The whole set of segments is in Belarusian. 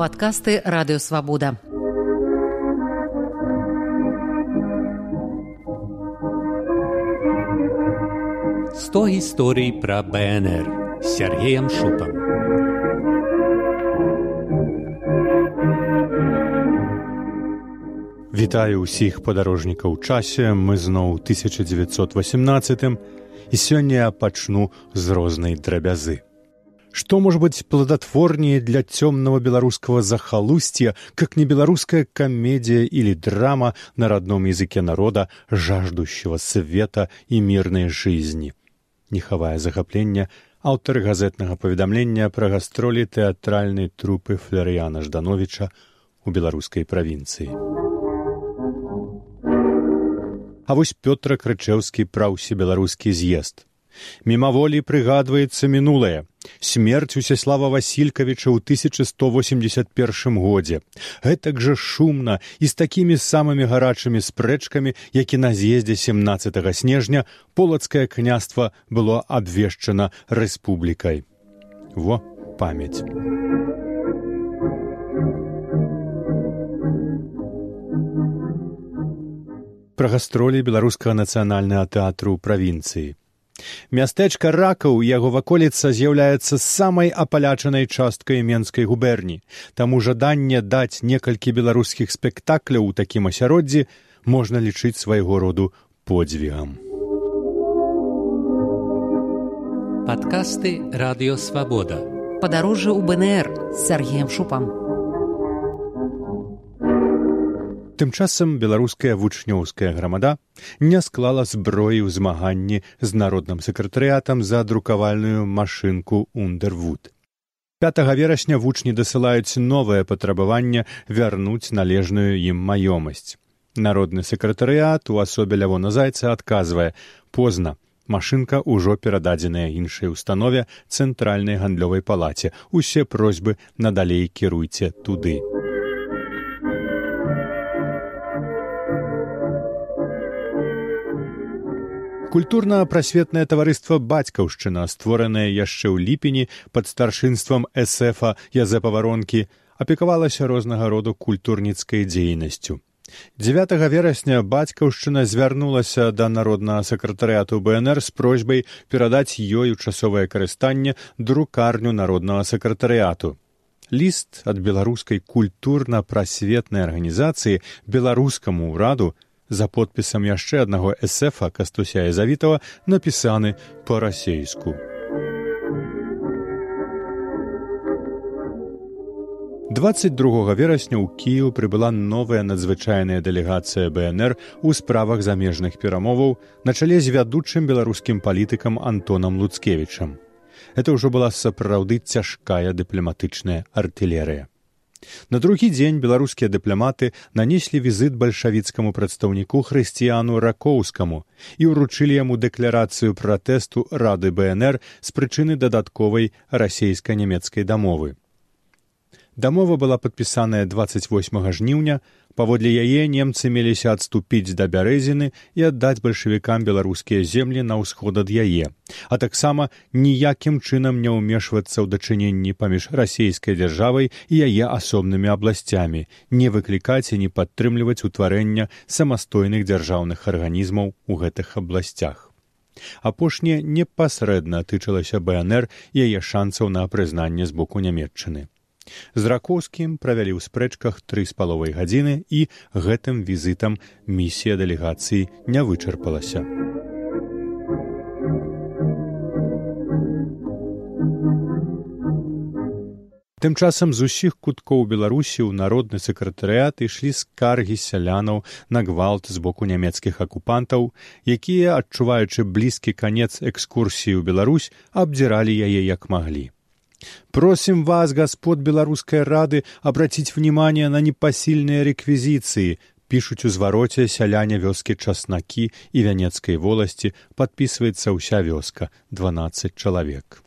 Падкасты радыёвабода. Сто гісторый пра БНР з Сергеем Шупам. Вітаю ўсіх падарожнікаў часе, мы зноў 1918 і сёння я пачну з рознай драбязы. Што можа быць плодотворнее для цёмного беларускага захалусця, как не беларуская камедія или драма на родном языке народа, жаждущего света і мірнай жизни. Не хавае захаплення аўтар газетнага паведамлення пра гастролі тэатральнай трупы Флярыяна Ждановича у беларускай правінцыі. А вось Пётра Крычэўскі пра ўсебеларускі з'езд. Мімаволі прыгадваецца мінулае. Смерць Усяслава Васількавіча ў 1181 годзе. Гэтак жа шумна і з такімі самымі гарачымі спрэчкамі, які на з'ездзе 17 снежня полацкае княства было абвешчана рэспублікай. Во памяць. Пра гастролі беларускага нацыянальнага тэатру правінцыі. Мястэчка ракаў яго ваколіца з'яўляецца самай апалячанай часткай менскай губерні, таму жаданне даць некалькі беларускіх спектакляў у такім асяроддзі можна лічыць свайго роду подзвігам. Падкасты радыёвабода. Падарожжа ў БНР з Сергеем Шупам. Тым часам беларуская вучнёўская грамада не склала зброі ў змаганні з народным сакратарыятам за друкавальную машынку Ундервуд. 5 верасня вучні дасылаюць новае патрабаванне вярнуць належную ім маёмасць. Народны сакратарыят у асобе лявона зайца адказвае позна. Машынка ўжо перададзеная іншай установе цэнтральнай гандлёвай палаце. Усе просьбы надалей кіруйце туды. Культурна-прасветнае таварыства бацькаўшчына, створанае яшчэ ў ліпені пад старшынствам эсэфа Язэпа варонкі, апекавалася рознага роду культурніцкай дзейнасцю. 9 верасня бацькаўшчына звярнулася да народнага сакратарыяту БНР з просьбай перадаць ёй у часовае карыстанне друкарню народнага сакратарыяту. Ліст ад беларускай культурна-прасветнай арганізацыі беларускаму ўраду за подпісам яшчэ аднаго эсэфа кастуся завітава напісаны па-расейску. два верасня ў кію прыбыла новая надзвычайная дэлегацыя бнр у справах замежных перамоваў на чале з вядучым беларускім палітыкам антонам луцкевічам это ўжо была сапраўды цяжкая дыпламатычная артылерыя На другі дзень беларускія дыпламаты нанеслі візыт бальшавіцкаму прадстаўніку хрысціяну ракоўскаму і ўручылі яму дэкларацыю пратэсту рады бнр з прычыны дадатковай расейска-нямецкай дамовы дамова была падпісаная 28 жніўня паводле яе немцы меліся адступіць да бярэзіны і аддаць бальшавікам беларускія землі на ўсход ад яе а таксама ніякім чынам не ўмешвацца ў дачыненні паміж расійскай дзяржавай і яе асобнымі абласцямі не выклікаць і не падтрымліваць утварэння самастойных дзяржаўных арганізмаў у гэтых абласцях. Апошняе непасрэдна тычылася бнр яе шанцаў на прызнанне з боку нямметчыны з ракоўскім правялі ў спрэчках тры з паловай гадзіны і гэтым візітам місія дэлегацыі не вычарпалася. Тым часам з усіх куткоў беларусі ў народны сакратарыят ішлі скаргі сялянаў на гвалт з боку нямецкіх акупантаў, якія, адчуваючы блізкі канец экскурсіі ў Беларусь, абдзіралі яе як маглі. Просим вас, господ Белорусской Рады, обратить внимание на непосильные реквизиции, пишуць у звароце сяляне вёскі часнакі і вянецкай воласці подписывается ўся вёска 12 чалавек.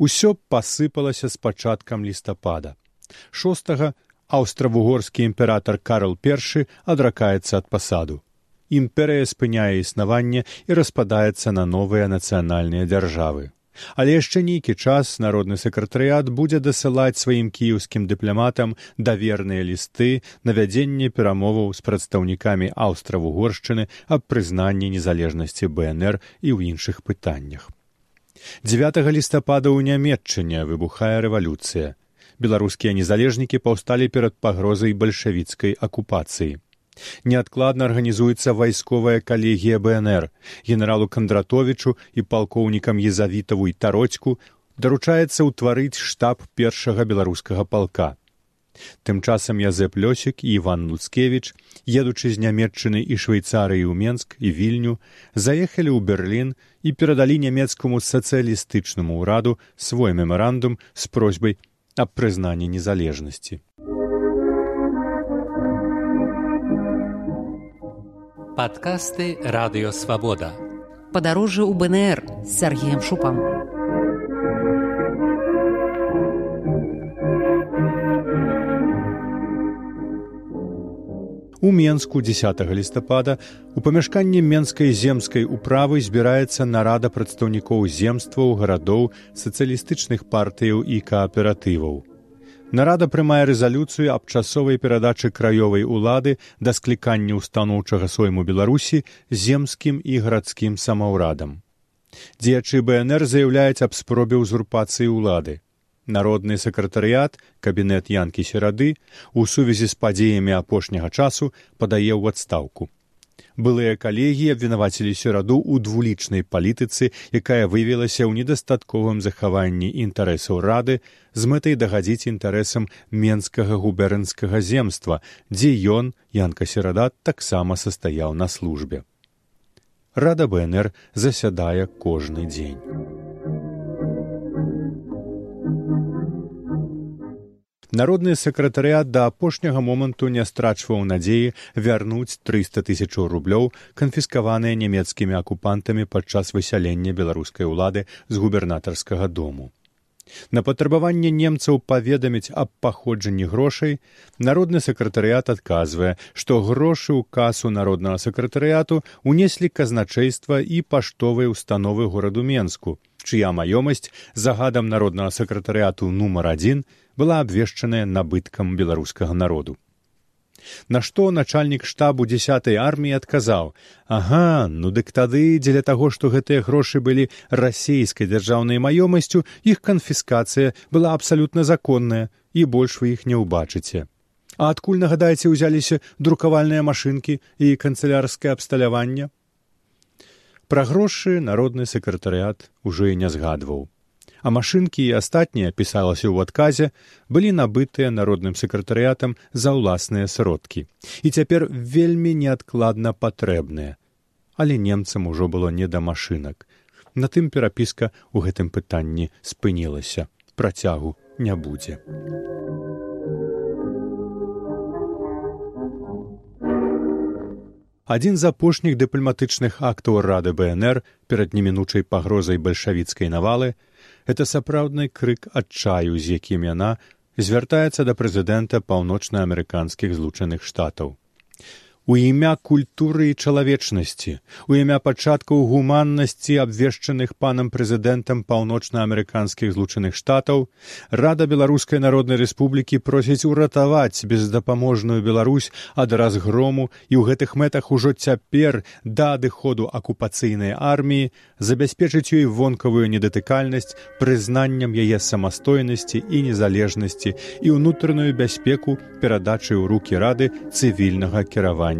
Усё пасыпалася з пачаткам лістапада. Шостага аўстравугорскі імператор Карл I адракаецца ад пасаду. Імперыя спыняе існаванне і распадаецца на новыя нацыянальныя дзяржавы Але яшчэ нейкі час народны сакратарыят будзе дасылаць сваім кіеўскім дыпламатам даверныя лісты на вядзенне перамоваў з прадстаўнікамі аўстравугоршчыны аб прызнанні незалежнасці бнр і ў іншых пытаннях. 9 лістапада ў нямметчыне выбухае рэвалюцыя. Беларускія незалежнікі паўсталі перад пагрозай бальшавіцкай акупацыі неадкладна арганізуецца вайсковая калегія бнр. Генералу кандратовичу і палкоўнікам езавітаву і тароцьку даручаецца ўтварыць штаб першага беларускага палка. Тым часам язэп лёсік і иван луцкевич едучы з нямметчыны і швейцарыі ў менск і вільню заехалі ў берлін і перадалі нямецкаму сацыялістычнаму ўраду свой мемарандум з просьбай аб прызнанні незалежнасці Падкасты радыёвабода. Падарожжа ў БНР з Сергеем Шупам. У Менску 10 лістапада у памяшканні менскай земскай управы збіраецца нарада прадстаўнікоў земстваў гарадоў сацыялістычных партыяў і кааператываў. Нарада прымае рэзалюцыю аб часовай перадачы краёвай улады да склікання ўстаноўчага сойму беларусі земскім і гарадскім самаўрадам. Дзеячы бнр заяўляюць аб спробе ўзурпацыі ўлады. Народны сакратарыят кабінет янкі серады у сувязі з падзеямі апошняга часу падае ў адстаўку былыя калегі абвінавацілі сераду ў двулічнай палітыцы якая вывелася ў недастатковым захаванні інтарэсаў рады з мэтай дагадзіць інтарэсам менскага губернскага земства дзе ён янка серадат таксама састаяў на службе. Рада бнр засядае кожны дзень народны сакратарыят да апошняга моманту не страчваў надзеі вярнуць трыста тысячаў рублёў канфіскаваныя нямецкімі акупантамі падчас высялення беларускай улады з губернатарскага дому. На патрабаванне немцаў паведаміць аб паходжанні грошай народны сакратарыят адказвае што грошы ў касу народнага сакратарыяту унеслі казначэйства і паштовыя установы гораду менску чыя маёмасць загадам народнага сакратарыяту нумар адзін была абвешчаная набыткам беларускага народу. Нашто начальнік штабу дзясятай арміі адказаў: Ага, ну дык тады дзеля таго, што гэтыя грошы былі расійскай дзяржаўнай маёмасцю, іх канфіскацыя была абсалютна законная і больш вы іх не ўбачыце. А адкуль нагадаеце ўзяліся друкавальныя машынкі і канцылярскае абсталяванне? Пра грошы народны сакратарыят ужо і не згадваў а машынкі і астатнія пісалася ў адказе былі набытыя народным сакратарыятам за ўласныя сродкі і цяпер вельмі неадкладна патрэбныя але немцам ужо было не да машынак на тым перапіска ў гэтым пытанні спынілася. Працягу не будзе адзін з апошніх дыпламатычных актаў рады бнр перад немінучай пагрозай бальшавіцкай навалы это сапраўдны крык адчаю з якім яна звяртаецца да прэзідэнта паўночнаамерыканскіх злучаных штатаў у імя культуры і чалавечнасці у імя пачаткаў гуманнасці абвешчаных панам прэзідэнтам паўночнаамерыканскіх злучаных штатаў рада беларускай народнай рэспублікі просіць уратаваць бездапаможную беларусь ад разгрому і ў гэтых мэтах ужо цяпер да адыходу акупацыйнай арміі забяспечыць ёй вонкавую недатыкальнасць прызнаннем яе самастойнасці і незалежнасці і ўнутраную бяспеку перадачы ў рукі рады цывільнага кіравання